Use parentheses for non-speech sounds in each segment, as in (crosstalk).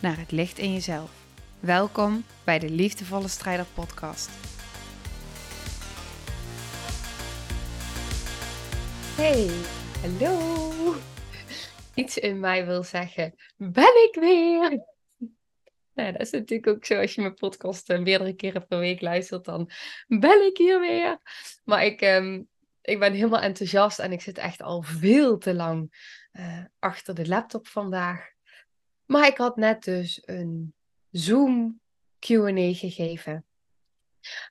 naar het licht in jezelf. Welkom bij de Liefdevolle Strijder Podcast. Hey, hallo. Iets in mij wil zeggen, ben ik weer? Nou, dat is natuurlijk ook zo als je mijn podcast uh, meerdere keren per week luistert, dan ben ik hier weer. Maar ik, um, ik ben helemaal enthousiast en ik zit echt al veel te lang uh, achter de laptop vandaag. Maar ik had net dus een Zoom QA gegeven.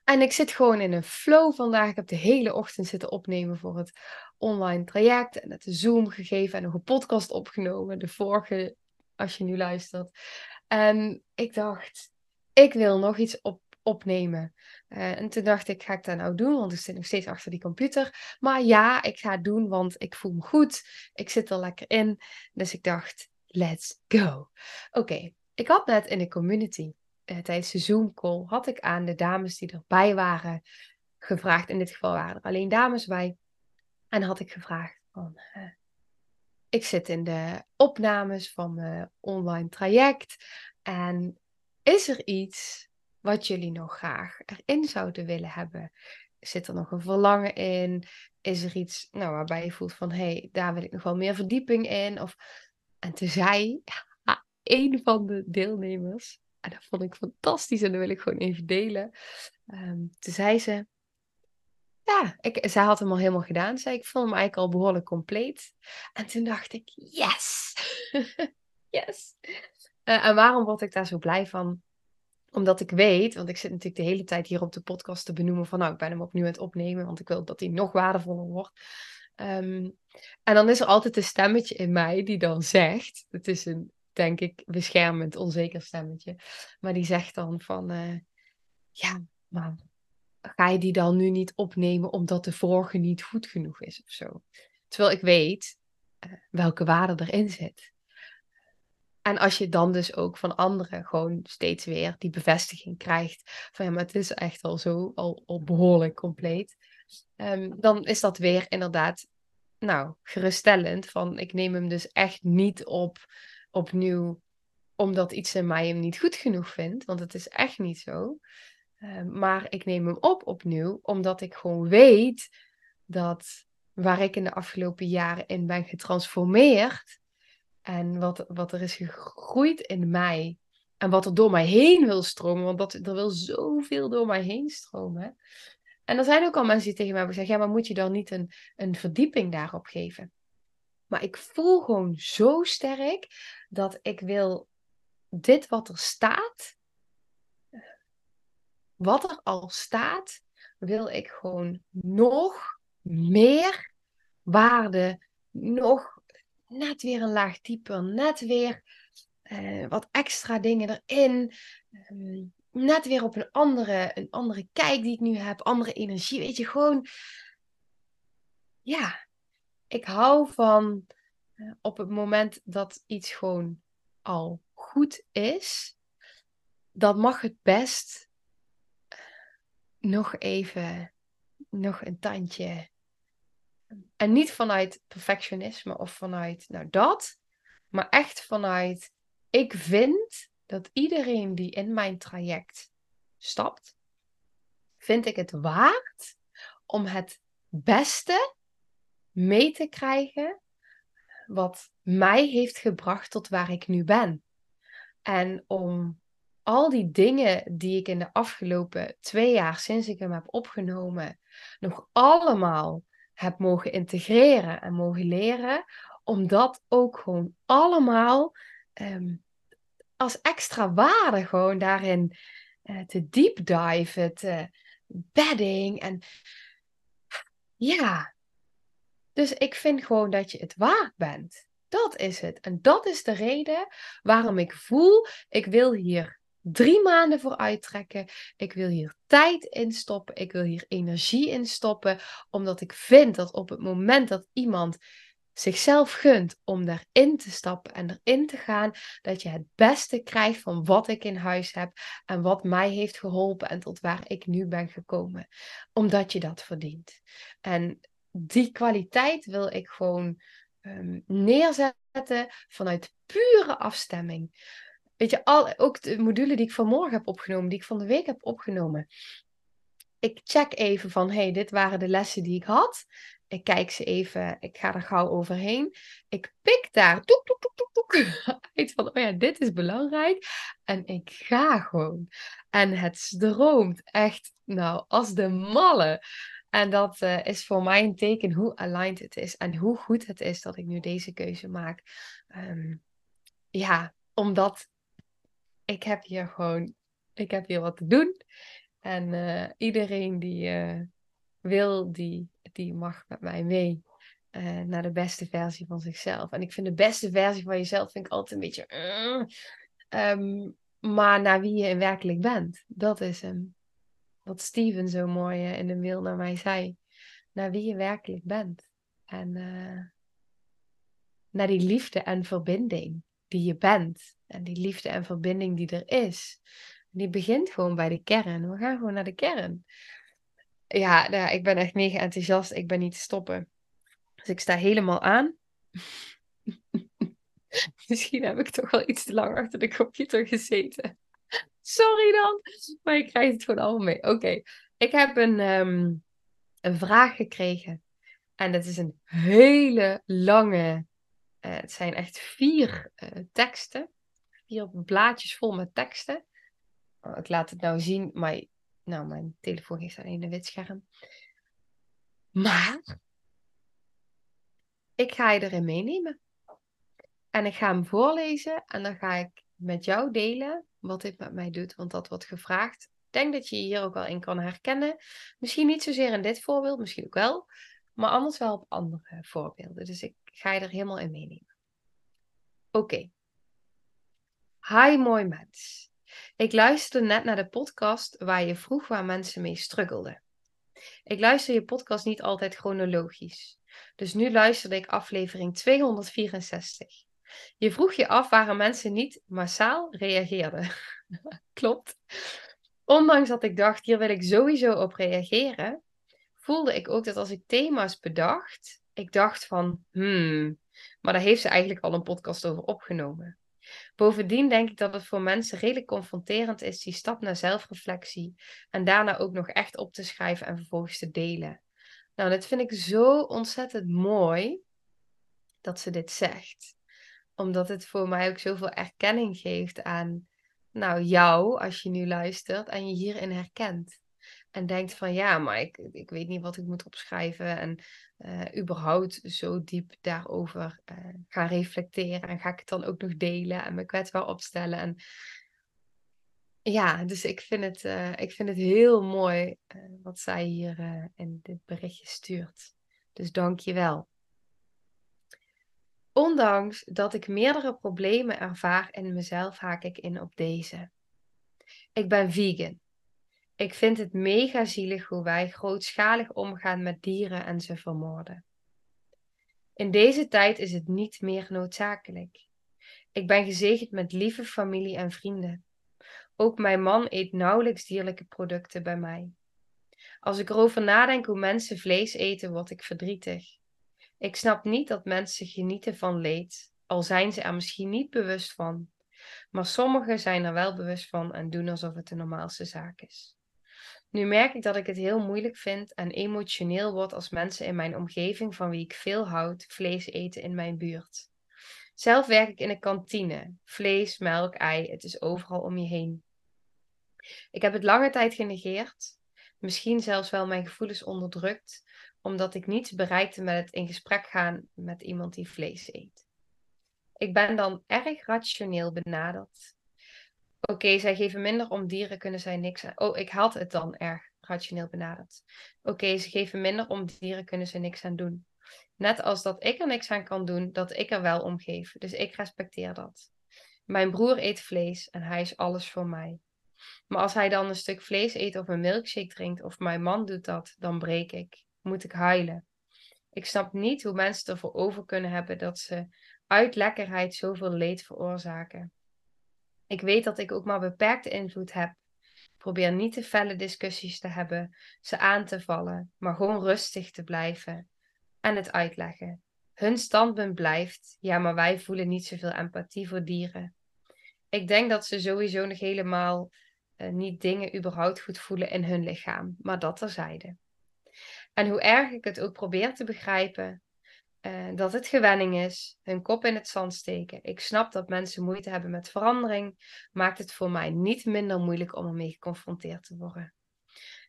En ik zit gewoon in een flow vandaag. Ik heb de hele ochtend zitten opnemen voor het online traject. En het Zoom gegeven en nog een podcast opgenomen. De vorige, als je nu luistert. En ik dacht, ik wil nog iets op, opnemen. Uh, en toen dacht ik, ga ik dat nou doen? Want ik zit nog steeds achter die computer. Maar ja, ik ga het doen, want ik voel me goed. Ik zit er lekker in. Dus ik dacht, let's go. Oké, ik had net in de community uh, tijdens de Zoom call, had ik aan de dames die erbij waren gevraagd. In dit geval waren er alleen dames bij. En had ik gevraagd van, uh, ik zit in de opnames van mijn online traject. En is er iets wat jullie nog graag erin zouden willen hebben? Zit er nog een verlangen in? Is er iets nou, waarbij je voelt van hé, hey, daar wil ik nog wel meer verdieping in? Of en toen zei ja, een van de deelnemers, en dat vond ik fantastisch en dat wil ik gewoon even delen. Um, toen zei ze, ja, ik, zij had hem al helemaal gedaan. Zei ik vond hem eigenlijk al behoorlijk compleet. En toen dacht ik, yes! (laughs) yes! Uh, en waarom word ik daar zo blij van? Omdat ik weet, want ik zit natuurlijk de hele tijd hier op de podcast te benoemen van nou, ik ben hem opnieuw aan het opnemen, want ik wil dat hij nog waardevoller wordt. Um, en dan is er altijd een stemmetje in mij die dan zegt, het is een, denk ik, beschermend, onzeker stemmetje, maar die zegt dan van, uh, ja, maar ga je die dan nu niet opnemen omdat de vorige niet goed genoeg is of zo? Terwijl ik weet uh, welke waarde erin zit. En als je dan dus ook van anderen gewoon steeds weer die bevestiging krijgt van ja, maar het is echt al zo, al, al behoorlijk compleet. Um, dan is dat weer inderdaad, nou, geruststellend. Van ik neem hem dus echt niet op opnieuw omdat iets in mij hem niet goed genoeg vindt. Want het is echt niet zo. Um, maar ik neem hem op opnieuw omdat ik gewoon weet dat waar ik in de afgelopen jaren in ben getransformeerd. En wat, wat er is gegroeid in mij. En wat er door mij heen wil stromen. Want dat, er wil zoveel door mij heen stromen. En er zijn ook al mensen die tegen mij hebben gezegd: ja, maar moet je dan niet een, een verdieping daarop geven? Maar ik voel gewoon zo sterk dat ik wil dit wat er staat, wat er al staat, wil ik gewoon nog meer waarde, nog net weer een laag dieper, net weer uh, wat extra dingen erin. Um, net weer op een andere, een andere kijk die ik nu heb, andere energie. Weet je, gewoon. Ja, ik hou van uh, op het moment dat iets gewoon al goed is, dan mag het best nog even, nog een tandje. En niet vanuit perfectionisme of vanuit, nou dat, maar echt vanuit, ik vind dat iedereen die in mijn traject stapt, vind ik het waard om het beste mee te krijgen wat mij heeft gebracht tot waar ik nu ben. En om al die dingen die ik in de afgelopen twee jaar sinds ik hem heb opgenomen, nog allemaal heb mogen integreren en mogen leren, om dat ook gewoon allemaal um, als extra waarde gewoon daarin uh, te deep dive, te bedding en ja. Dus ik vind gewoon dat je het waard bent. Dat is het. En dat is de reden waarom ik voel, ik wil hier drie maanden voor uittrekken. Ik wil hier tijd in stoppen. Ik wil hier energie in stoppen. Omdat ik vind dat op het moment dat iemand zichzelf gunt om daarin te stappen en erin te gaan, dat je het beste krijgt van wat ik in huis heb en wat mij heeft geholpen en tot waar ik nu ben gekomen. Omdat je dat verdient. En die kwaliteit wil ik gewoon um, neerzetten vanuit pure afstemming. Weet je, al, ook de module die ik vanmorgen heb opgenomen, die ik van de week heb opgenomen. Ik check even van, hey, dit waren de lessen die ik had. Ik kijk ze even, ik ga er gauw overheen. Ik pik daar toek, toek, toek, toek, (laughs) uit van, oh ja, dit is belangrijk. En ik ga gewoon. En het stroomt echt, nou, als de malle. En dat uh, is voor mij een teken hoe aligned het is en hoe goed het is dat ik nu deze keuze maak. Um, ja, omdat ik heb hier gewoon, ik heb hier wat te doen. En uh, iedereen die uh, wil, die, die mag met mij mee naar de beste versie van zichzelf. En ik vind de beste versie van jezelf vind ik altijd een beetje. Um, maar naar wie je werkelijk bent, dat is wat Steven zo mooi in de mail naar mij zei. Naar wie je werkelijk bent. En uh, naar die liefde en verbinding die je bent. En die liefde en verbinding die er is. Die begint gewoon bij de kern. We gaan gewoon naar de kern. Ja, nou, ik ben echt mega enthousiast. Ik ben niet te stoppen. Dus ik sta helemaal aan. (laughs) Misschien heb ik toch wel iets te lang achter de computer gezeten. Sorry dan. Maar je krijgt het gewoon allemaal mee. Oké, ik heb een, ehm, een vraag gekregen. En dat is een hele lange. Uh, het zijn echt vier uh, teksten. Vier blaadjes vol met teksten. Oh, ik laat het nou zien, maar nou, mijn telefoon heeft alleen een wit scherm. Maar ik ga je erin meenemen. En ik ga hem voorlezen en dan ga ik met jou delen wat dit met mij doet, want dat wordt gevraagd. Ik denk dat je je hier ook wel in kan herkennen. Misschien niet zozeer in dit voorbeeld, misschien ook wel, maar anders wel op andere voorbeelden. Dus ik ga je er helemaal in meenemen. Oké. Hi, mooi mens. Ik luisterde net naar de podcast waar je vroeg waar mensen mee struggelden. Ik luister je podcast niet altijd chronologisch. Dus nu luisterde ik aflevering 264. Je vroeg je af waarom mensen niet massaal reageerden. (laughs) Klopt. Ondanks dat ik dacht, hier wil ik sowieso op reageren, voelde ik ook dat als ik thema's bedacht, ik dacht van, hmm, maar daar heeft ze eigenlijk al een podcast over opgenomen. Bovendien denk ik dat het voor mensen redelijk confronterend is die stap naar zelfreflectie en daarna ook nog echt op te schrijven en vervolgens te delen. Nou, dat vind ik zo ontzettend mooi dat ze dit zegt omdat het voor mij ook zoveel erkenning geeft aan nou, jou, als je nu luistert en je hierin herkent. En denkt van ja, maar ik, ik weet niet wat ik moet opschrijven. En uh, überhaupt zo diep daarover uh, gaan reflecteren. En ga ik het dan ook nog delen en me kwetsbaar opstellen. En ja, dus ik vind het, uh, ik vind het heel mooi wat zij hier in dit berichtje stuurt. Dus dank je wel. Ondanks dat ik meerdere problemen ervaar in mezelf, haak ik in op deze. Ik ben vegan. Ik vind het mega zielig hoe wij grootschalig omgaan met dieren en ze vermoorden. In deze tijd is het niet meer noodzakelijk. Ik ben gezegend met lieve familie en vrienden. Ook mijn man eet nauwelijks dierlijke producten bij mij. Als ik erover nadenk hoe mensen vlees eten, word ik verdrietig. Ik snap niet dat mensen genieten van leed, al zijn ze er misschien niet bewust van. Maar sommigen zijn er wel bewust van en doen alsof het de normaalste zaak is. Nu merk ik dat ik het heel moeilijk vind en emotioneel word als mensen in mijn omgeving van wie ik veel houd vlees eten in mijn buurt. Zelf werk ik in een kantine. Vlees, melk, ei, het is overal om je heen. Ik heb het lange tijd genegeerd, misschien zelfs wel mijn gevoelens onderdrukt, omdat ik niets bereikte met het in gesprek gaan met iemand die vlees eet. Ik ben dan erg rationeel benaderd. Oké, zij geven minder om dieren, kunnen zij niks aan. Oh, ik had het dan erg rationeel benaderd. Oké, ze geven minder om dieren, kunnen ze niks aan doen. Net als dat ik er niks aan kan doen, dat ik er wel om geef. Dus ik respecteer dat. Mijn broer eet vlees en hij is alles voor mij. Maar als hij dan een stuk vlees eet of een milkshake drinkt, of mijn man doet dat, dan breek ik. Moet ik huilen. Ik snap niet hoe mensen ervoor over kunnen hebben dat ze uit lekkerheid zoveel leed veroorzaken. Ik weet dat ik ook maar beperkte invloed heb. Probeer niet te felle discussies te hebben, ze aan te vallen, maar gewoon rustig te blijven en het uitleggen. Hun standpunt blijft, ja, maar wij voelen niet zoveel empathie voor dieren. Ik denk dat ze sowieso nog helemaal uh, niet dingen überhaupt goed voelen in hun lichaam, maar dat terzijde. En hoe erg ik het ook probeer te begrijpen, uh, dat het gewenning is, hun kop in het zand steken. Ik snap dat mensen moeite hebben met verandering, maakt het voor mij niet minder moeilijk om ermee geconfronteerd te worden.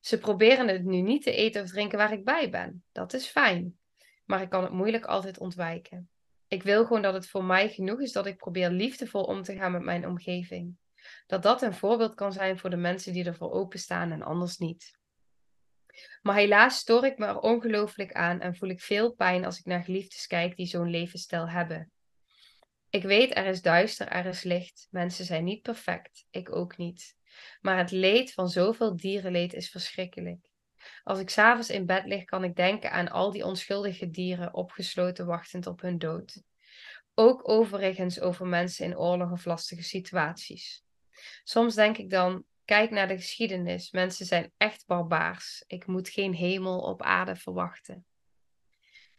Ze proberen het nu niet te eten of drinken waar ik bij ben. Dat is fijn, maar ik kan het moeilijk altijd ontwijken. Ik wil gewoon dat het voor mij genoeg is dat ik probeer liefdevol om te gaan met mijn omgeving. Dat dat een voorbeeld kan zijn voor de mensen die ervoor openstaan en anders niet. Maar helaas stoor ik me er ongelooflijk aan en voel ik veel pijn als ik naar geliefdes kijk die zo'n levensstijl hebben. Ik weet, er is duister, er is licht. Mensen zijn niet perfect, ik ook niet. Maar het leed van zoveel dierenleed is verschrikkelijk. Als ik s'avonds in bed lig, kan ik denken aan al die onschuldige dieren opgesloten wachtend op hun dood. Ook overigens over mensen in oorlog of lastige situaties. Soms denk ik dan, kijk naar de geschiedenis. Mensen zijn echt barbaars. Ik moet geen hemel op aarde verwachten.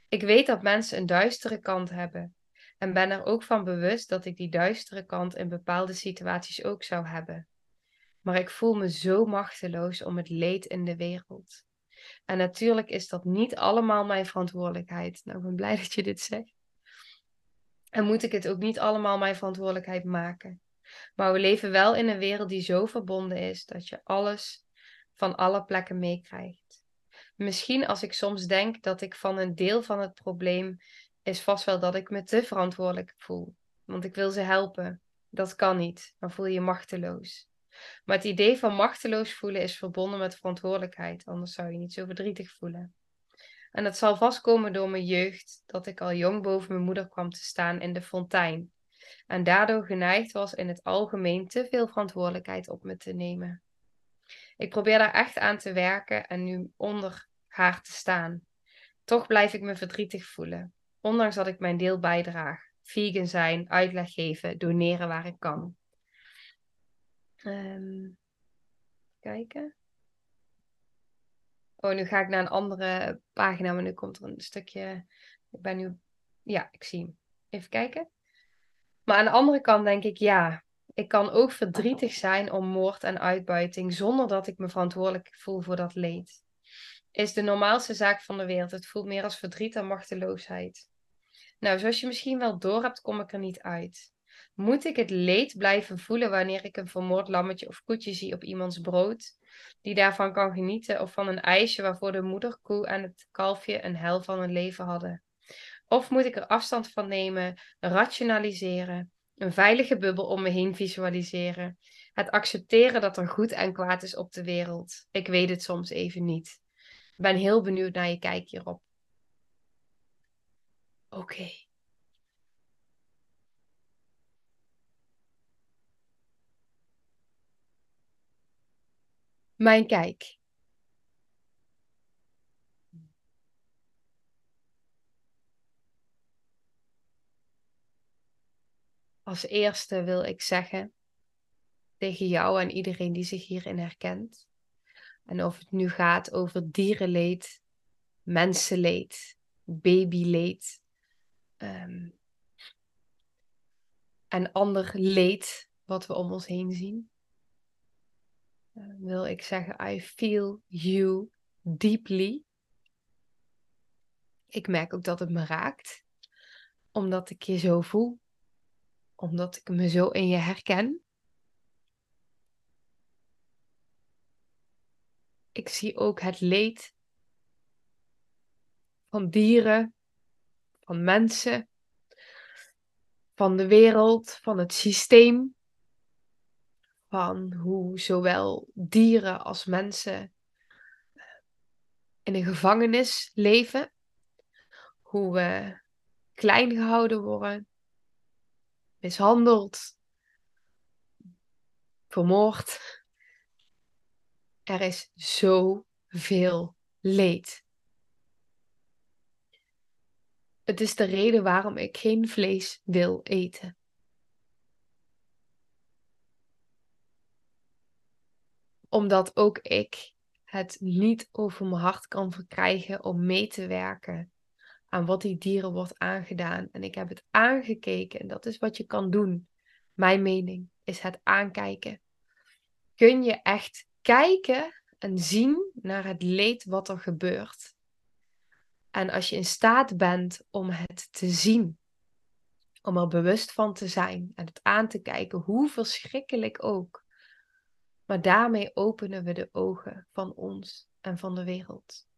Ik weet dat mensen een duistere kant hebben. En ben er ook van bewust dat ik die duistere kant in bepaalde situaties ook zou hebben. Maar ik voel me zo machteloos om het leed in de wereld. En natuurlijk is dat niet allemaal mijn verantwoordelijkheid. Nou, ik ben blij (laughs) dat je dit zegt. En moet ik het ook niet allemaal mijn verantwoordelijkheid maken. Maar we leven wel in een wereld die zo verbonden is dat je alles van alle plekken meekrijgt. Misschien als ik soms denk dat ik van een deel van het probleem is vast wel dat ik me te verantwoordelijk voel. Want ik wil ze helpen. Dat kan niet. Dan voel je je machteloos. Maar het idee van machteloos voelen is verbonden met verantwoordelijkheid. Anders zou je niet zo verdrietig voelen. En dat zal vastkomen door mijn jeugd, dat ik al jong boven mijn moeder kwam te staan in de fontein en daardoor geneigd was in het algemeen te veel verantwoordelijkheid op me te nemen. Ik probeer daar echt aan te werken en nu onder haar te staan. Toch blijf ik me verdrietig voelen, ondanks dat ik mijn deel bijdraag. Vegan zijn, uitleg geven, doneren waar ik kan. Um, kijken. Oh, nu ga ik naar een andere pagina, maar nu komt er een stukje. Ik ben nu. Ja, ik zie hem. Even kijken. Maar aan de andere kant denk ik, ja, ik kan ook verdrietig zijn om moord en uitbuiting zonder dat ik me verantwoordelijk voel voor dat leed. Is de normaalste zaak van de wereld. Het voelt meer als verdriet en machteloosheid. Nou, zoals je misschien wel door hebt, kom ik er niet uit. Moet ik het leed blijven voelen wanneer ik een vermoord lammetje of koetje zie op iemands brood, die daarvan kan genieten, of van een ijsje waarvoor de moederkoe en het kalfje een hel van een leven hadden? Of moet ik er afstand van nemen, rationaliseren, een veilige bubbel om me heen visualiseren, het accepteren dat er goed en kwaad is op de wereld? Ik weet het soms even niet. Ik ben heel benieuwd naar je kijk hierop. Oké. Mijn kijk. Als eerste wil ik zeggen tegen jou en iedereen die zich hierin herkent. En of het nu gaat over dierenleed, mensenleed, babyleed um, en ander leed wat we om ons heen zien. Uh, wil ik zeggen, I feel you deeply. Ik merk ook dat het me raakt, omdat ik je zo voel omdat ik me zo in je herken. Ik zie ook het leed van dieren, van mensen, van de wereld, van het systeem, van hoe zowel dieren als mensen in een gevangenis leven, hoe we klein gehouden worden, mishandeld, vermoord. Er is zoveel leed. Het is de reden waarom ik geen vlees wil eten. Omdat ook ik het niet over mijn hart kan verkrijgen om mee te werken aan wat die dieren wordt aangedaan. En ik heb het aangekeken en dat is wat je kan doen. Mijn mening is het aankijken. Kun je echt kijken en zien naar het leed wat er gebeurt. En als je in staat bent om het te zien, om er bewust van te zijn en het aan te kijken, hoe verschrikkelijk ook. Maar daarmee openen we de ogen van ons en van de wereld.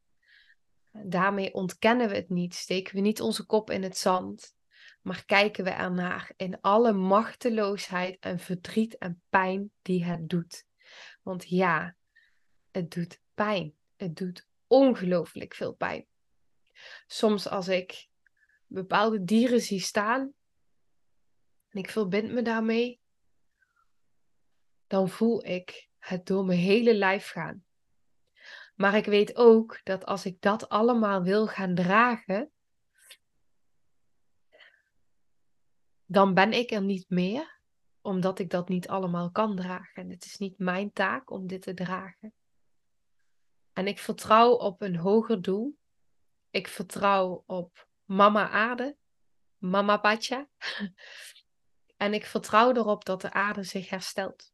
Daarmee ontkennen we het niet, steken we niet onze kop in het zand, maar kijken we ernaar in alle machteloosheid en verdriet en pijn die het doet. Want ja, het doet pijn. Het doet ongelooflijk veel pijn. Soms als ik bepaalde dieren zie staan en ik verbind me daarmee, dan voel ik het door mijn hele lijf gaan. Maar ik weet ook dat als ik dat allemaal wil gaan dragen, dan ben ik er niet meer, omdat ik dat niet allemaal kan dragen. En het is niet mijn taak om dit te dragen. En ik vertrouw op een hoger doel. Ik vertrouw op mama aarde, mama Pacha. (laughs) en ik vertrouw erop dat de aarde zich herstelt.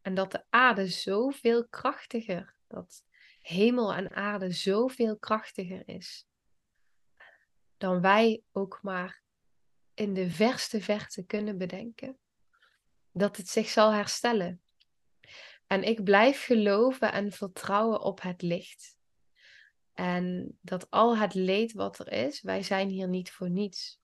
En dat de aarde zoveel krachtiger, dat hemel en aarde zoveel krachtiger is. Dan wij ook maar in de verste verte kunnen bedenken. Dat het zich zal herstellen. En ik blijf geloven en vertrouwen op het licht. En dat al het leed wat er is, wij zijn hier niet voor niets.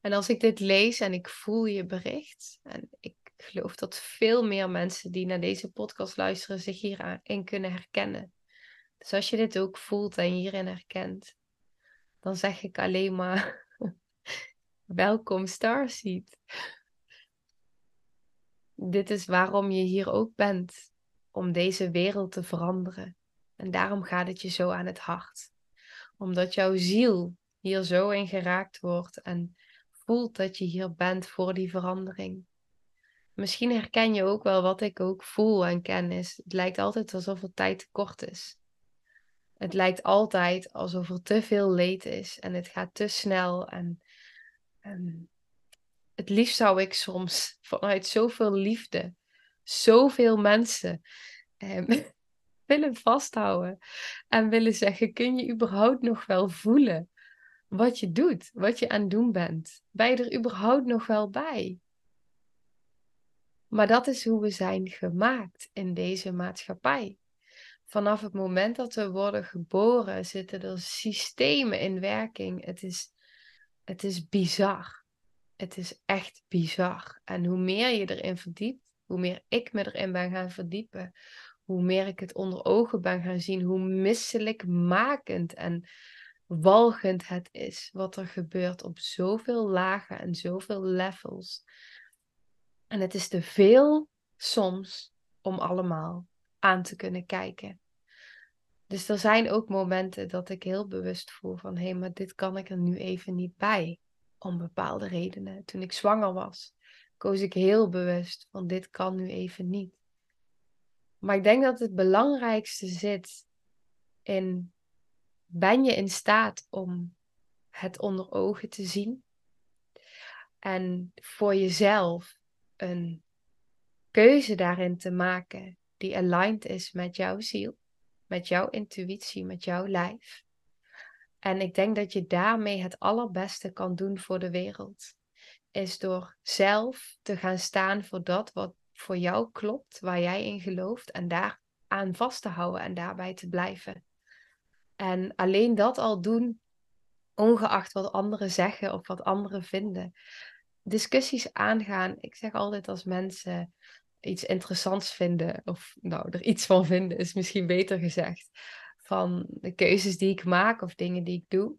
En als ik dit lees en ik voel je bericht, en ik geloof dat veel meer mensen die naar deze podcast luisteren zich hierin kunnen herkennen. Dus als je dit ook voelt en hierin herkent, dan zeg ik alleen maar (laughs) welkom Starseed dit is waarom je hier ook bent, om deze wereld te veranderen. En daarom gaat het je zo aan het hart. Omdat jouw ziel hier zo in geraakt wordt en voelt dat je hier bent voor die verandering. Misschien herken je ook wel wat ik ook voel en ken is. Het lijkt altijd alsof er tijd tekort is. Het lijkt altijd alsof er te veel leed is en het gaat te snel en, het liefst zou ik soms (laughs) vanuit zoveel liefde, zoveel mensen eh, (laughs) willen vasthouden en willen zeggen: kun je überhaupt nog wel voelen wat je doet, wat je aan het doen bent? Ben je er überhaupt nog wel bij? Maar dat is hoe we zijn gemaakt in deze maatschappij. Vanaf het moment dat we worden geboren, zitten er systemen in werking. Het is, het is bizar het is echt bizar. En hoe meer je erin verdiept, hoe meer ik me erin ben gaan verdiepen, hoe meer ik het onder ogen ben gaan zien, hoe misselijkmakend en walgend het is wat er gebeurt op zoveel lagen en zoveel levels. En het is te veel soms om allemaal aan te kunnen kijken. Dus er zijn ook momenten dat ik heel bewust voel van hé, hey, maar dit kan ik er nu even niet bij om bepaalde redenen. Toen ik zwanger was, koos ik heel bewust van dit kan nu even niet. Maar ik denk dat het belangrijkste zit in ben je in staat om het onder ogen te zien en voor jezelf een keuze daarin te maken die aligned is met jouw ziel, met jouw intuïtie, met jouw lijf. En ik denk dat je daarmee het allerbeste kan doen voor de wereld. Is door zelf te gaan staan voor dat wat voor jou klopt, waar jij in gelooft. En daar aan vast te houden en daarbij te blijven. En alleen dat al doen, ongeacht wat anderen zeggen of wat anderen vinden. Discussies aangaan. Ik zeg altijd als mensen iets interessants vinden, of nou, er iets van vinden, is misschien beter gezegd van de keuzes die ik maak of dingen die ik doe.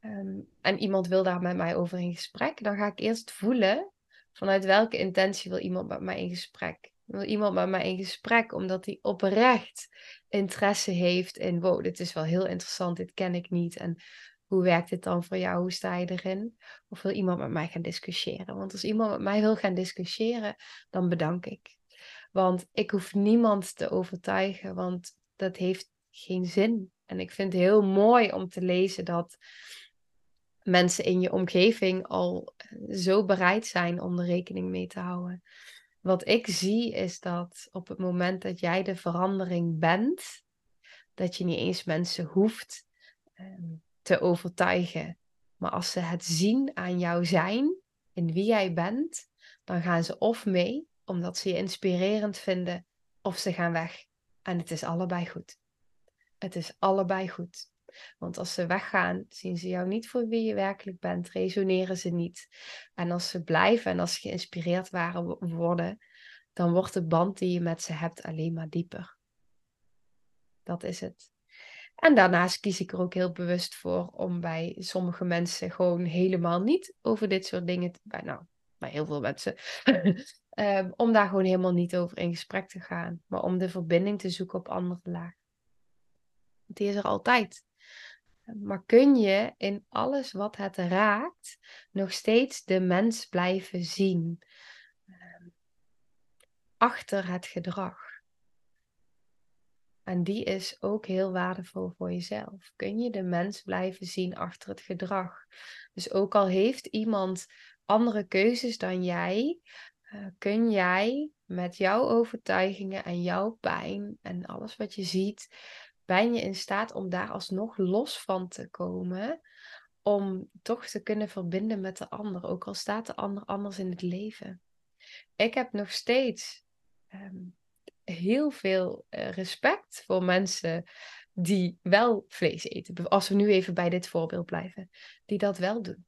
ehm, en iemand wil daar met mij over in gesprek, dan ga ik eerst voelen vanuit welke intentie wil iemand met mij in gesprek. Wil iemand met mij in gesprek omdat hij oprecht interesse heeft in, wow, dit is wel heel interessant, dit ken ik niet. En hoe werkt dit dan voor jou? Hoe sta je erin? Of wil iemand met mij gaan discussiëren? Want als iemand met mij wil gaan discussiëren, dan bedank ik. Want ik hoef niemand te overtuigen, want dat heeft geen zin. En ik vind het heel mooi om te lezen dat mensen in je omgeving al zo bereid zijn om er rekening mee te houden. Wat ik zie is dat op het moment dat jij de verandering bent, dat je niet eens mensen hoeft ehm, te overtuigen. Maar als ze het zien aan jou zijn, in wie jij bent, dan gaan ze of mee, omdat ze je inspirerend vinden, of ze gaan weg. En het is allebei goed. Het is allebei goed. Want als ze weggaan, zien ze jou niet voor wie je werkelijk bent, resoneren ze niet. En als ze blijven en als ze geïnspireerd waren, worden, dan wordt de band die je met ze hebt alleen maar dieper. Dat is het. En daarnaast kies ik er ook heel bewust voor om bij sommige mensen gewoon helemaal niet over dit soort dingen, te, nou, bij heel veel mensen, um, (laughs) om daar gewoon helemaal niet over in gesprek te gaan, maar om de verbinding te zoeken op andere lagen. Die is er altijd. Maar kun je in alles wat het raakt nog steeds de mens blijven zien ehm, achter het gedrag? En die is ook heel waardevol voor jezelf. Kun je de mens blijven zien achter het gedrag? Dus ook al heeft iemand andere keuzes dan jij, uh, kun jij met jouw overtuigingen en jouw pijn en alles wat je ziet, ben je in staat om daar alsnog los van te komen. Om toch te kunnen verbinden met de ander, ook al staat de ander anders in het leven. Ik heb nog steeds ehm, heel veel eh, respect voor mensen die wel vlees eten. Als we nu even bij dit voorbeeld blijven, die dat wel doen.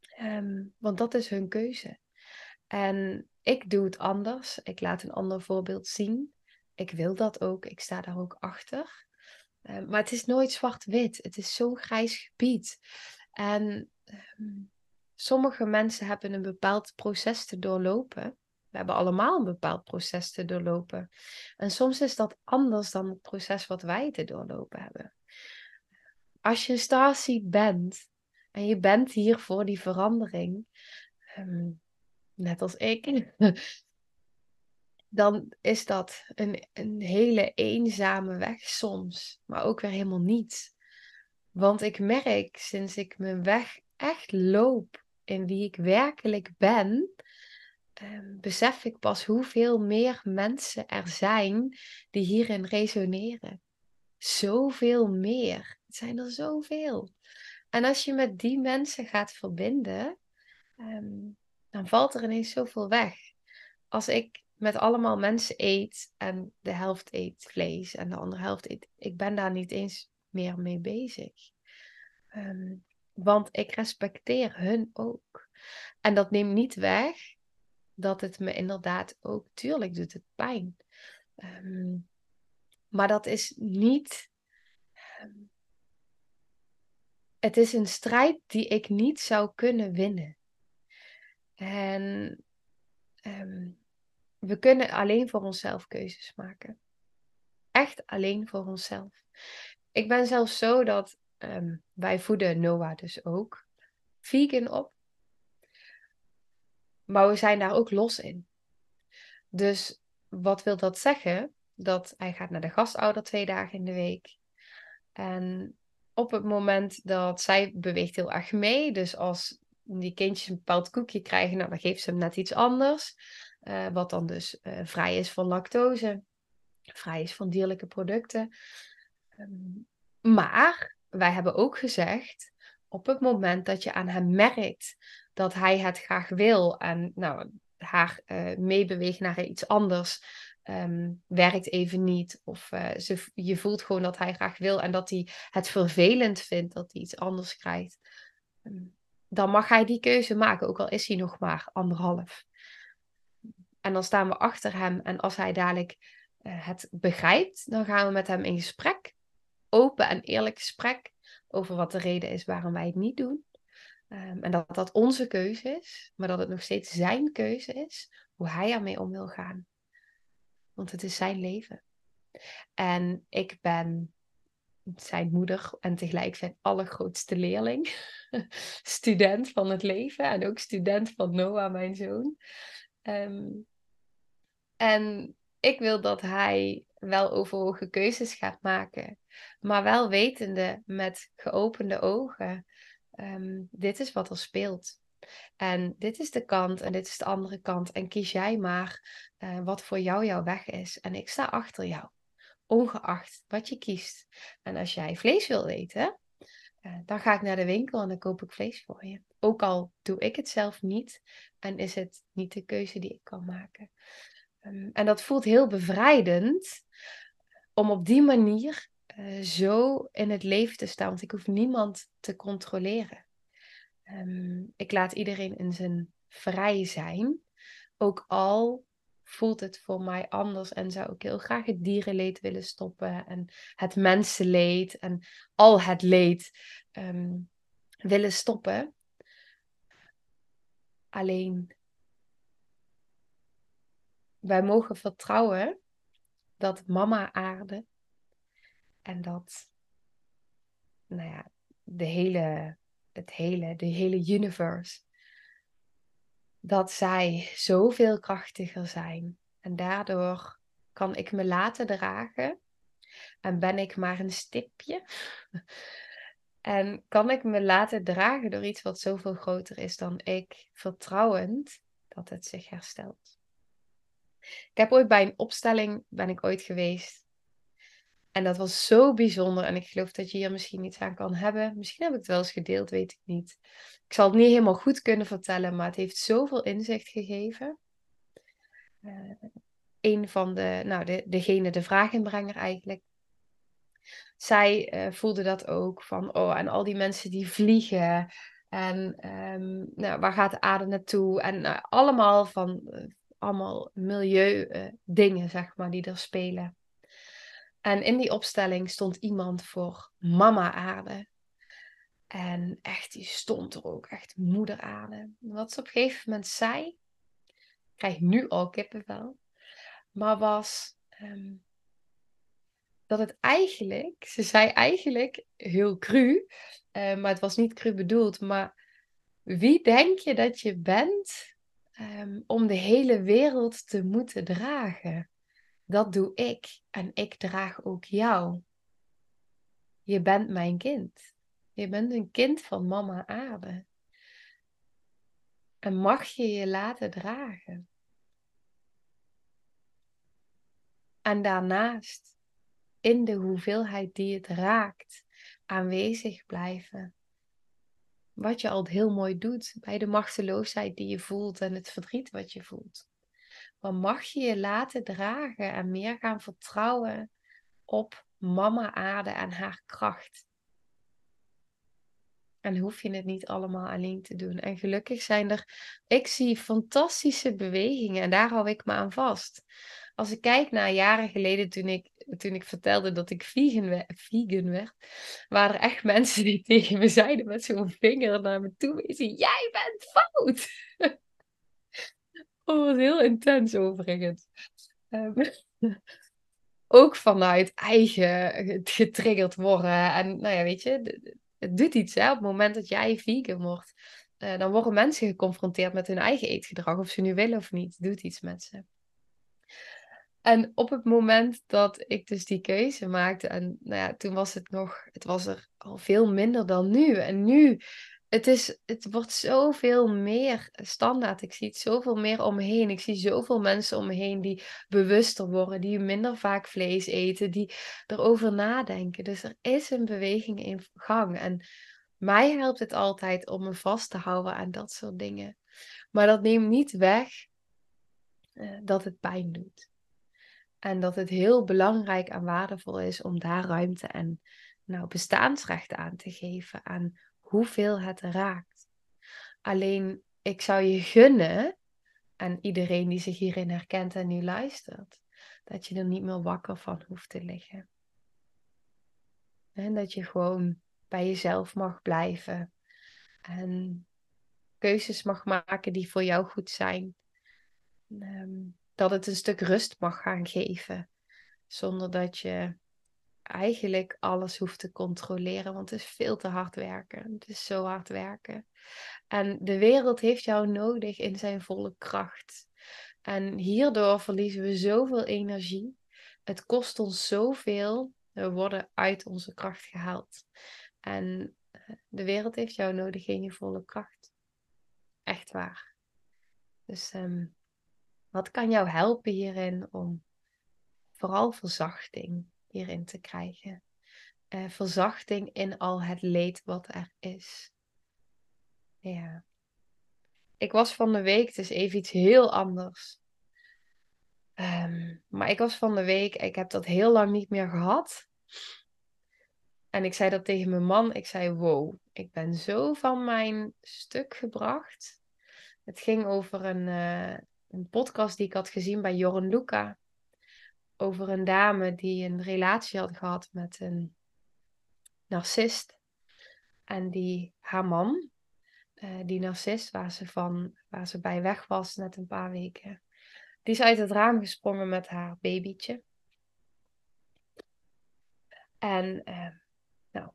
Ehm, want dat is hun keuze. En ik doe het anders. Ik laat een ander voorbeeld zien. Ik wil dat ook. Ik sta daar ook achter. Ehm, maar het is nooit zwart-wit. Het is zo'n grijs gebied. En ehm, sommige mensen hebben een bepaald proces te doorlopen. We hebben allemaal een bepaald proces te doorlopen. En soms is dat anders dan het proces wat wij te doorlopen hebben. Als je een starseed bent en je bent hier voor die verandering, ehm, net als ik, (laughs) dan is dat een, een hele eenzame weg soms, maar ook weer helemaal niet. Want ik merk sinds ik mijn weg echt loop in wie ik werkelijk ben, um, besef ik pas hoeveel meer mensen er zijn die hierin resoneren. Zoveel meer. Het zijn er zoveel. En als je met die mensen gaat verbinden, ehm, dan valt er ineens zoveel weg. Als ik met allemaal mensen eet en de helft eet vlees en de andere helft eet, ik ben daar niet eens meer mee bezig. Ehm, want ik respecteer hun ook. En dat neemt niet weg dat het me inderdaad ook, tuurlijk doet het pijn. Um, maar dat is niet. Um, het is een strijd die ik niet zou kunnen winnen. En um, we kunnen alleen voor onszelf keuzes maken. Echt alleen voor onszelf. Ik ben zelfs zo dat wij voeden Noah dus ook vegan op. Maar we zijn daar ook los in. Dus wat wil dat zeggen? Dat hij gaat naar de gastouder twee dagen in de week. En op het moment dat zij beweegt heel erg mee, dus als die kindjes een bepaald koekje krijgen, nou, dan geeft ze hem net iets anders. Uh, wat dan dus uh, vrij is van lactose, vrij is van dierlijke producten. Um, maar wij hebben ook gezegd, op het moment dat je aan hem merkt dat hij het graag wil en nou, haar uh, meebeweegt naar iets anders, um, werkt even niet. Of uh, ze, je voelt gewoon dat hij graag wil en dat hij het vervelend vindt dat hij iets anders krijgt. Um, dan mag hij die keuze maken, ook al is hij nog maar anderhalf. En dan staan we achter hem en als hij dadelijk uh, het begrijpt, dan gaan we met hem in gesprek. Open en eerlijk gesprek over wat de reden is waarom wij het niet doen. Ehm, en dat dat onze keuze is, maar dat het nog steeds zijn keuze is hoe hij ermee om wil gaan. Want het is zijn leven. En ik ben zijn moeder en tegelijk zijn allergrootste leerling. (laughs) student van het leven en ook student van Noah, mijn zoon. Ehm, en ik wil dat hij wel overwogen keuzes gaat maken, maar wel wetende met geopende ogen. Ehm, dit is wat er speelt. En dit is de kant en dit is de andere kant. En kies jij maar uh, wat voor jou jouw weg is. En ik sta achter jou, ongeacht wat je kiest. En als jij vlees wil eten, uh, dan ga ik naar de winkel en dan koop ik vlees voor je. Ook al doe ik het zelf niet en is het niet de keuze die ik kan maken. Um, en dat voelt heel bevrijdend om op die manier uh, zo in het leven te staan. Want ik hoef niemand te controleren. Um, ik laat iedereen in zijn vrij zijn. Ook al voelt het voor mij anders en zou ik heel graag het dierenleed willen stoppen en het mensenleed en al het leed um, willen stoppen. Alleen, wij mogen vertrouwen dat mama aarde en dat, nou ja, de hele, het hele, de hele universe, dat zij zoveel krachtiger zijn. En daardoor kan ik me laten dragen en ben ik maar een stipje. (laughs) En kan ik me laten dragen door iets wat zoveel groter is dan ik, vertrouwend dat het zich herstelt. Ik heb ooit bij een opstelling ben ik ooit geweest. En dat was zo bijzonder. En ik geloof dat je hier misschien iets aan kan hebben. Misschien heb ik het wel eens gedeeld, weet ik niet. Ik zal het niet helemaal goed kunnen vertellen, maar het heeft zoveel inzicht gegeven. Uh, een van de, nou, de, degene, de vraaginbrenger eigenlijk, zij uh, voelde dat ook van, oh, en al die mensen die vliegen. En um, nou, waar gaat de aarde naartoe? En uh, allemaal van, allemaal milieu dingen, zeg maar, die er spelen. En in die opstelling stond iemand voor mama aarde. En echt, die stond er ook, echt moeder aarde. Wat ze op een gegeven moment zei, ik krijg nu al kippenvel, maar was um, dat het eigenlijk, ze zei eigenlijk heel cru, uh, maar het was niet cru bedoeld, maar wie denk je dat je bent um, om de hele wereld te moeten dragen? Dat doe ik en ik draag ook jou. Je bent mijn kind. Je bent een kind van mama aarde. En mag je je laten dragen. En daarnaast in de hoeveelheid die het raakt, aanwezig blijven. Wat je al heel mooi doet bij de machteloosheid die je voelt en het verdriet wat je voelt. Maar mag je je laten dragen en meer gaan vertrouwen op mama aarde en haar kracht. En hoef je het niet allemaal alleen te doen. En gelukkig zijn er, ik zie fantastische bewegingen en daar hou ik me aan vast. Als ik kijk naar jaren geleden toen ik toen ik vertelde dat ik vegan, werd, waren er echt (laughs) mensen die tegen me zeiden met zo'n vinger naar me toe wezen, jij bent fout! Oh, wat heel intens overigens. Um, (laughs) ook vanuit eigen getriggerd worden. En nou ja, weet je, het doet iets hè, op het moment dat jij vegan wordt. Uh, dan worden mensen geconfronteerd met hun eigen eetgedrag, of ze nu willen of niet. Doet iets met ze. En op het moment dat ik dus die keuze maakte, en nou ja, toen was het nog, het was er al veel minder dan nu. En nu, het, is, het wordt zoveel meer standaard. Ik zie het zoveel meer om me heen. Ik zie zoveel mensen om me heen die bewuster worden, die minder vaak vlees eten, die erover nadenken. Dus er is een beweging in gang. En mij helpt het altijd om me vast te houden aan dat soort dingen. Maar dat neemt niet weg uh, dat het pijn doet. En dat het heel belangrijk en waardevol is om daar ruimte en nou, bestaansrecht aan te geven aan hoeveel het raakt. Alleen ik zou je gunnen, en iedereen die zich hierin herkent en nu luistert, dat je er niet meer wakker van hoeft te liggen. En dat je gewoon bij jezelf mag blijven. En keuzes mag maken die voor jou goed zijn. Ehm, dat het een stuk rust mag gaan geven. Zonder dat je eigenlijk alles hoeft te controleren. Want het is veel te hard werken. Het is zo hard werken. En de wereld heeft jou nodig in zijn volle kracht. En hierdoor verliezen we zoveel energie. Het kost ons zoveel. We worden uit onze kracht gehaald. En eh, de wereld heeft jou nodig in je volle kracht. Echt waar. Dus um, wat kan jou helpen hierin om vooral verzachting hierin te krijgen? Uh, verzachting in al het leed wat er is. Ja. Ik was van de week, dus even iets heel anders. Um, maar ik was van de week, ik heb dat heel lang niet meer gehad. En ik zei dat tegen mijn man. Ik zei: Wow, ik ben zo van mijn stuk gebracht. Het ging over een, uh, een podcast die ik had gezien bij Joren Luca. Over een dame die een relatie had gehad met een narcist. En die haar man, uh, die narcist waar ze, van, waar ze bij weg was net een paar weken, die is uit het raam gesprongen met haar babytje. En uh, nou,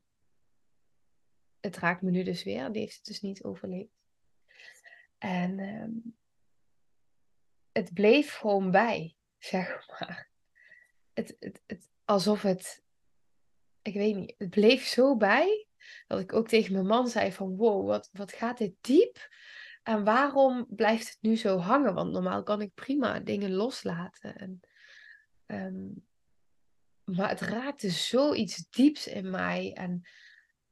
het raakt me nu dus weer. Die heeft het dus niet overleefd. En um, het bleef gewoon bij, (laughs) zeg maar. Het, het, alsof het, ik weet niet, het bleef zo bij dat ik ook tegen mijn man zei van wow, wat, wat gaat dit diep? En waarom blijft het nu zo hangen? Want normaal kan ik prima dingen loslaten. En, um, maar het raakte zoiets dieps in mij. En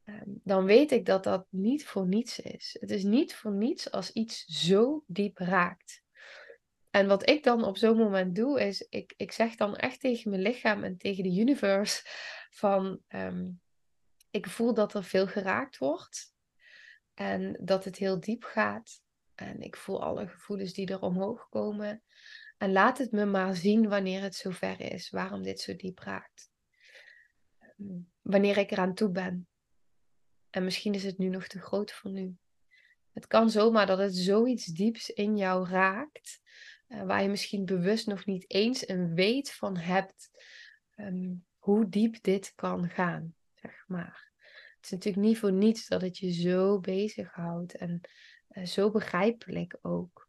um, dan weet ik dat dat niet voor niets is. Het is niet voor niets als iets zo diep raakt. En wat ik dan op zo'n moment doe, is ik, ik zeg dan echt tegen mijn lichaam en tegen de universe (laughs) van um, ik voel dat er veel geraakt wordt. En dat het heel diep gaat. En ik voel alle gevoelens die er omhoog komen. En laat het me maar zien wanneer het zover is, waarom dit zo diep raakt. Ehm, wanneer ik eraan toe ben. En misschien is het nu nog te groot voor nu. Het kan zomaar dat het zoiets dieps in jou raakt, uh, waar je misschien bewust nog niet eens een weet van hebt um, hoe diep dit kan gaan, zeg maar. Het is natuurlijk niet voor niets dat het je zo bezighoudt en uh, zo begrijpelijk ook.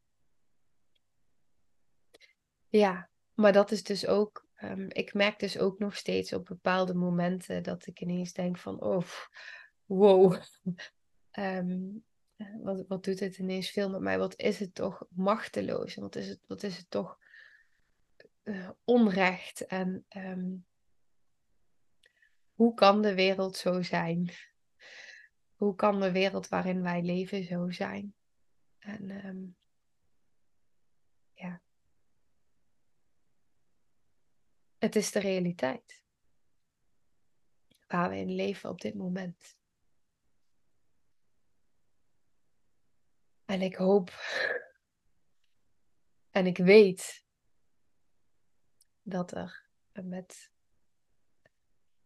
Ja, maar dat is dus ook, um, ik merk dus ook nog steeds op bepaalde momenten dat ik ineens denk van, oh, wow, um, (laughs) wat, wat doet het ineens veel met mij? Wat is het toch machteloos? Wat is het, wat is het toch uh, onrecht? En um, hoe kan de wereld zo zijn? Hoe kan de wereld waarin wij leven zo zijn? En um, ja. Het is de realiteit. Waar we in leven op dit moment. En ik hoop en ik weet dat er met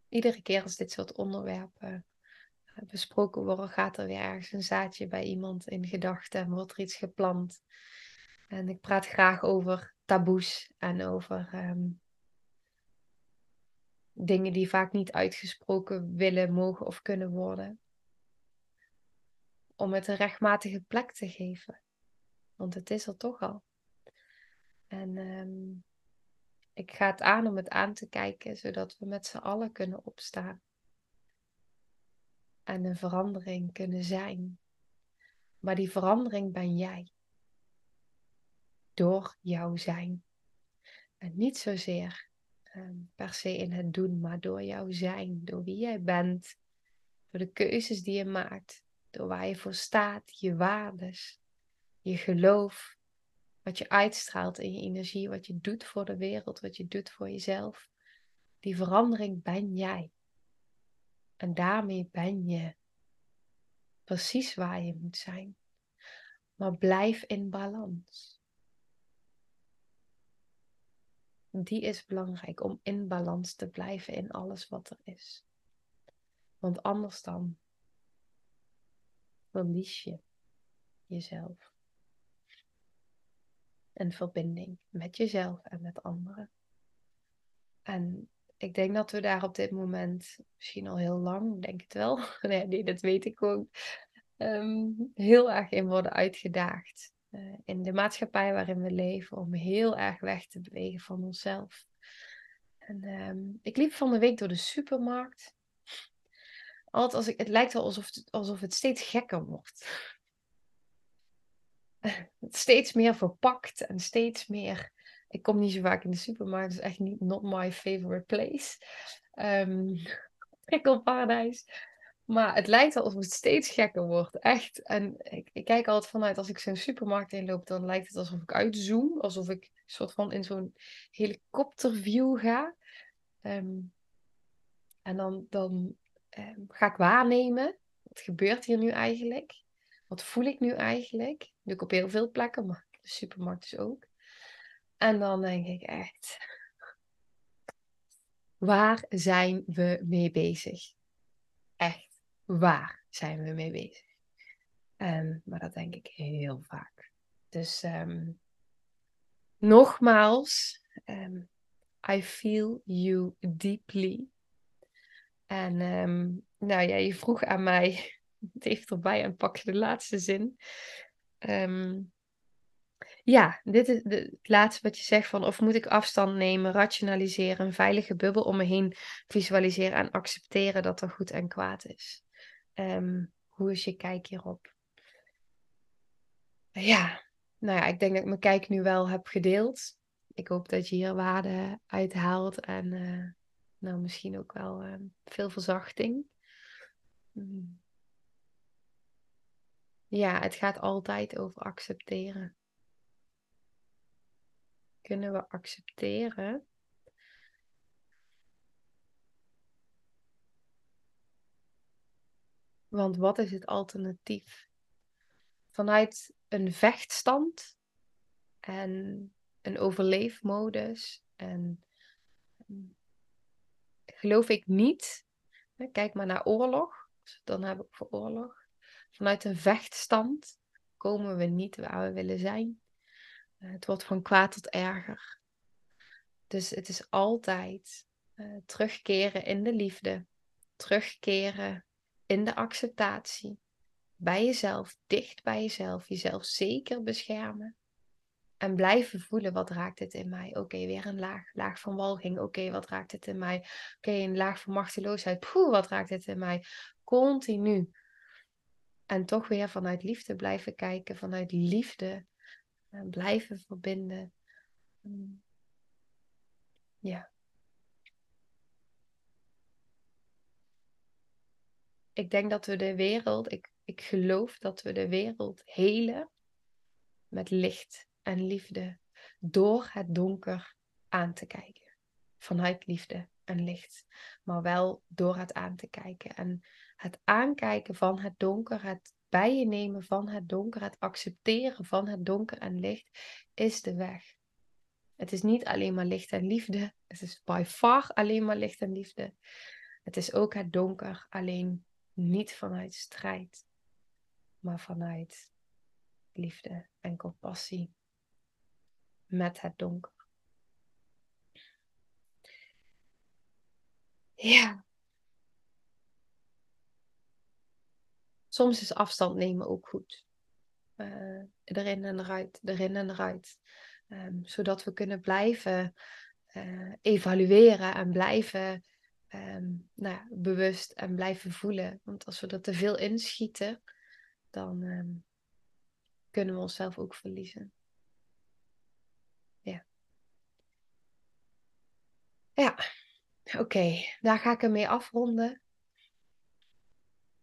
iedere keer als dit soort onderwerpen eh, besproken worden, gaat er weer ergens een zaadje bij iemand in gedachten en wordt er iets geplant. En ik praat graag over taboes en over um, dingen die vaak niet uitgesproken willen, mogen of kunnen worden om het een rechtmatige plek te geven. Want het is er toch al. En um, ik ga het aan om het aan te kijken, zodat we met z'n allen kunnen opstaan. En een verandering kunnen zijn. Maar die verandering ben jij. Door jouw zijn. En niet zozeer um, per se in het doen, maar door jouw zijn. Door wie jij bent. Door de keuzes die je maakt door waar je voor staat, je waardes, je geloof, wat je uitstraalt in je energie, wat je doet voor de wereld, wat je doet voor jezelf. Die verandering ben jij. En daarmee ben je precies waar je moet zijn. Maar blijf in balans. Die is belangrijk om in balans te blijven in alles wat er is. Want anders dan verlies je jezelf. En verbinding met jezelf en met anderen. En ik denk dat we daar op dit moment, misschien al heel lang, denk het wel, (laughs) nee, dat weet ik ook, ehm, heel erg in worden uitgedaagd. Uh, in de maatschappij waarin we leven, om heel erg weg te bewegen van onszelf. En um, ik liep van de week door de supermarkt. Altijd als ik, het lijkt wel alsof het, alsof het steeds gekker wordt. (laughs) steeds meer verpakt en steeds meer. Ik kom niet zo vaak in de supermarkt, dus echt niet not my favorite place. Um, (laughs) prikkelparadijs. Maar het lijkt alsof het steeds gekker wordt. Echt. En ik, ik kijk altijd vanuit als ik zo'n supermarkt inloop, dan lijkt het alsof ik uitzoom. Alsof ik soort van in zo'n helikopterview ga. Ehm, en dan, dan ehm, ga ik waarnemen. Wat gebeurt hier nu eigenlijk? Wat voel ik nu eigenlijk? Dat ik op heel veel plekken, maar de supermarkt dus ook. En dan denk ik echt, waar zijn we mee bezig? Echt, waar zijn we mee bezig? Um, maar dat denk ik heel vaak. Dus um, nogmaals, I feel you deeply. En nou ja, je vroeg aan mij (laughs) even erbij en pak je de laatste zin. Um, ja, dit is de, het laatste wat je zegt van of moet ik afstand nemen, rationaliseren, een veilige bubbel om me heen visualiseren en accepteren dat er goed en kwaad is. Um, hoe is je kijk hierop? Ja, nou ja, ik denk dat ik mijn kijk nu wel heb gedeeld. Ik hoop dat je hier waarde uithaalt en uh, nou misschien ook wel uh, veel verzachting. Ja, het gaat altijd over accepteren. Kunnen we accepteren? Want wat is het alternatief? Vanuit een vechtstand en een overleefmodus en geloof ik niet. Kijk maar naar oorlog. Dan heb ik voor oorlog. Vanuit een vechtstand komen we niet waar we willen zijn. Eh, het wordt van kwaad tot erger. Dus het is altijd uh, terugkeren in de liefde, terugkeren in de acceptatie, bij jezelf, dicht bij jezelf, jezelf zeker beschermen. En blijven voelen, wat raakt het in mij? Oké, weer een laag, laag van walging. Oké, wat raakt het in mij? Oké, een laag van machteloosheid. Poeh, wat raakt het in mij? Continu en toch weer vanuit liefde blijven kijken, vanuit liefde uh, blijven verbinden. Um, ja. Ik denk dat we de wereld, ik, ik geloof dat we de wereld helen met licht en liefde door het donker aan te kijken. Vanuit liefde en licht, maar wel door het aan te kijken. En het aankijken van het donker, het bij van het donker, het accepteren van het donker en licht, is de weg. Het is niet alleen maar licht en liefde. Het is by far alleen maar licht en liefde. Het is ook het donker, alleen niet vanuit strijd, maar vanuit liefde en compassie met het donker. Ja, soms is afstand nemen ook goed. Uh, erin en eruit, erin en eruit. Um, zodat we kunnen blijven uh, evalueren en blijven um, nou ja, bewust en blijven voelen. Want als we er te veel inschieten, dan um, kunnen we onszelf ook verliezen. Ja, oké. Daar ga ik ermee afronden.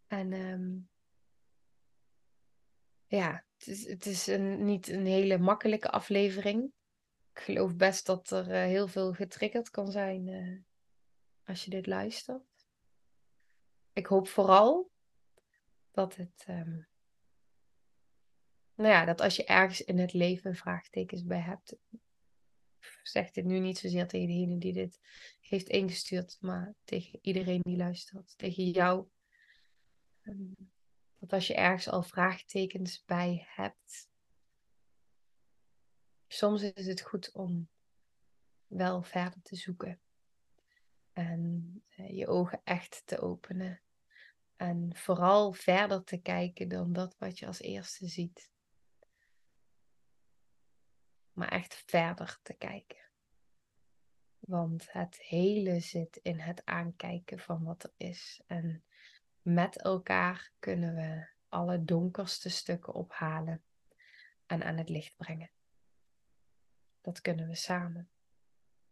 En um, ja, het is, het is een, niet een hele makkelijke aflevering. Ik geloof best dat er uh, heel veel getriggerd kan zijn uh, als je dit luistert. Ik hoop vooral dat het. Um, nou ja, dat als je ergens in het leven vraagtekens bij hebt, zeg dit nu niet zozeer tegen degene die dit heeft ingestuurd, maar tegen iedereen die luistert, tegen jou. Ehm, dat als je ergens al vraagtekens bij hebt, soms is het goed om wel verder te zoeken. En eh, je ogen echt te openen. En vooral verder te kijken dan dat wat je als eerste ziet. Maar echt verder te kijken. Want het hele zit in het aankijken van wat er is. En met elkaar kunnen we alle donkerste stukken ophalen en aan het licht brengen. Dat kunnen we samen.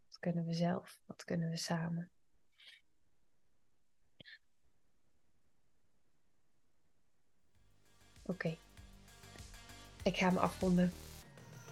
Dat kunnen we zelf. Dat kunnen we samen. Oké. Ik ga me afronden.